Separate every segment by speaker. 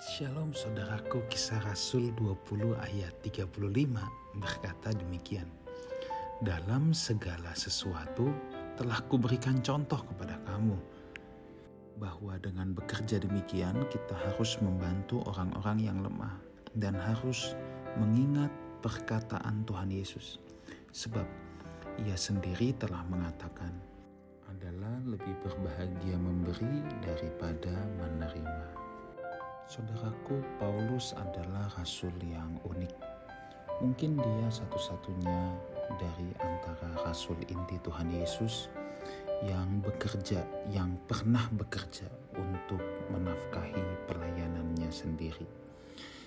Speaker 1: Shalom saudaraku kisah Rasul 20 ayat 35 berkata demikian. Dalam segala sesuatu telah kuberikan contoh kepada kamu bahwa dengan bekerja demikian kita harus membantu orang-orang yang lemah dan harus mengingat perkataan Tuhan Yesus. Sebab ia sendiri telah mengatakan adalah lebih berbahagia memberi daripada menerima. Saudaraku, Paulus adalah rasul yang unik. Mungkin dia satu-satunya dari antara rasul inti Tuhan Yesus yang bekerja, yang pernah bekerja untuk menafkahi pelayanannya sendiri.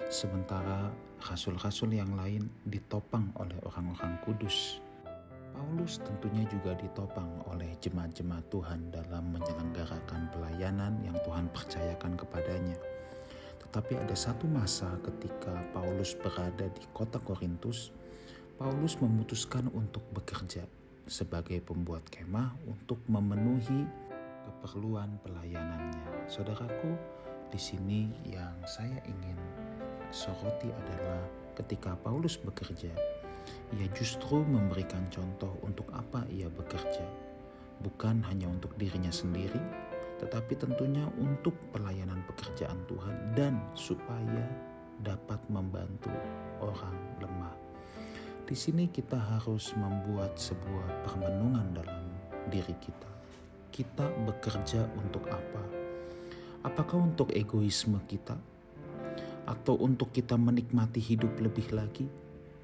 Speaker 1: Sementara rasul-rasul yang lain ditopang oleh orang-orang kudus. Paulus tentunya juga ditopang oleh jemaat-jemaat Tuhan dalam menyelenggarakan pelayanan yang Tuhan percayakan kepadanya. Tetapi ada satu masa ketika Paulus berada di kota Korintus, Paulus memutuskan untuk bekerja sebagai pembuat kemah untuk memenuhi keperluan pelayanannya. Saudaraku, di sini yang saya ingin soroti adalah ketika Paulus bekerja, ia justru memberikan contoh untuk apa ia bekerja, bukan hanya untuk dirinya sendiri, tetapi tentunya untuk pelayanan pekerjaan Tuhan dan supaya dapat membantu orang lemah. Di sini kita harus membuat sebuah permenungan dalam diri kita. Kita bekerja untuk apa? Apakah untuk egoisme kita? Atau untuk kita menikmati hidup lebih lagi?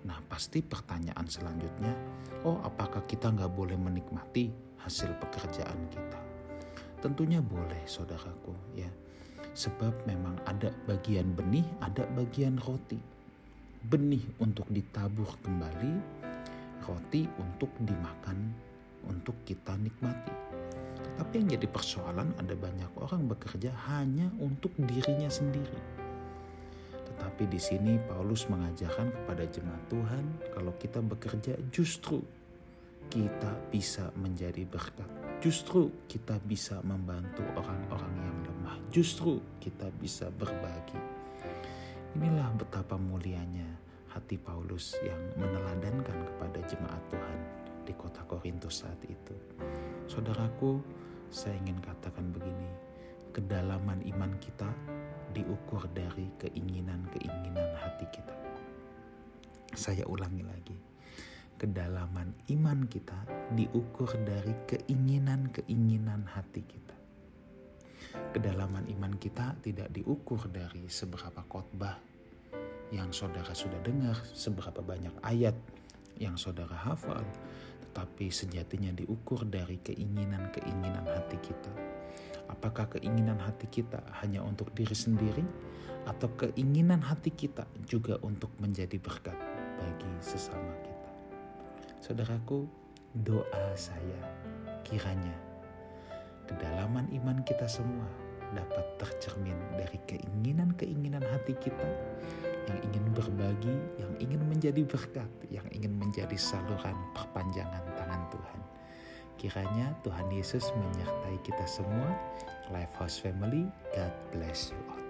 Speaker 1: Nah pasti pertanyaan selanjutnya, oh apakah kita nggak boleh menikmati hasil pekerjaan kita? Tentunya boleh saudaraku ya. Sebab memang ada bagian benih, ada bagian roti. Benih untuk ditabur kembali, roti untuk dimakan, untuk kita nikmati. Tetapi yang jadi persoalan ada banyak orang bekerja hanya untuk dirinya sendiri. Tetapi di sini Paulus mengajarkan kepada jemaat Tuhan kalau kita bekerja justru kita bisa menjadi berkat Justru kita bisa membantu orang-orang yang lemah. Justru kita bisa berbagi. Inilah betapa mulianya hati Paulus yang meneladankan kepada jemaat Tuhan di kota Korintus saat itu. Saudaraku, saya ingin katakan begini, kedalaman iman kita diukur dari keinginan-keinginan hati kita. Saya ulangi lagi kedalaman iman kita diukur dari keinginan-keinginan hati kita. Kedalaman iman kita tidak diukur dari seberapa khotbah yang saudara sudah dengar, seberapa banyak ayat yang saudara hafal, tetapi sejatinya diukur dari keinginan-keinginan hati kita. Apakah keinginan hati kita hanya untuk diri sendiri, atau keinginan hati kita juga untuk menjadi berkat bagi sesama kita? Saudaraku, doa saya kiranya kedalaman iman kita semua dapat tercermin dari keinginan-keinginan hati kita yang ingin berbagi, yang ingin menjadi berkat, yang ingin menjadi saluran perpanjangan tangan Tuhan. Kiranya Tuhan Yesus menyertai kita semua. Lifehouse Family, God bless you all.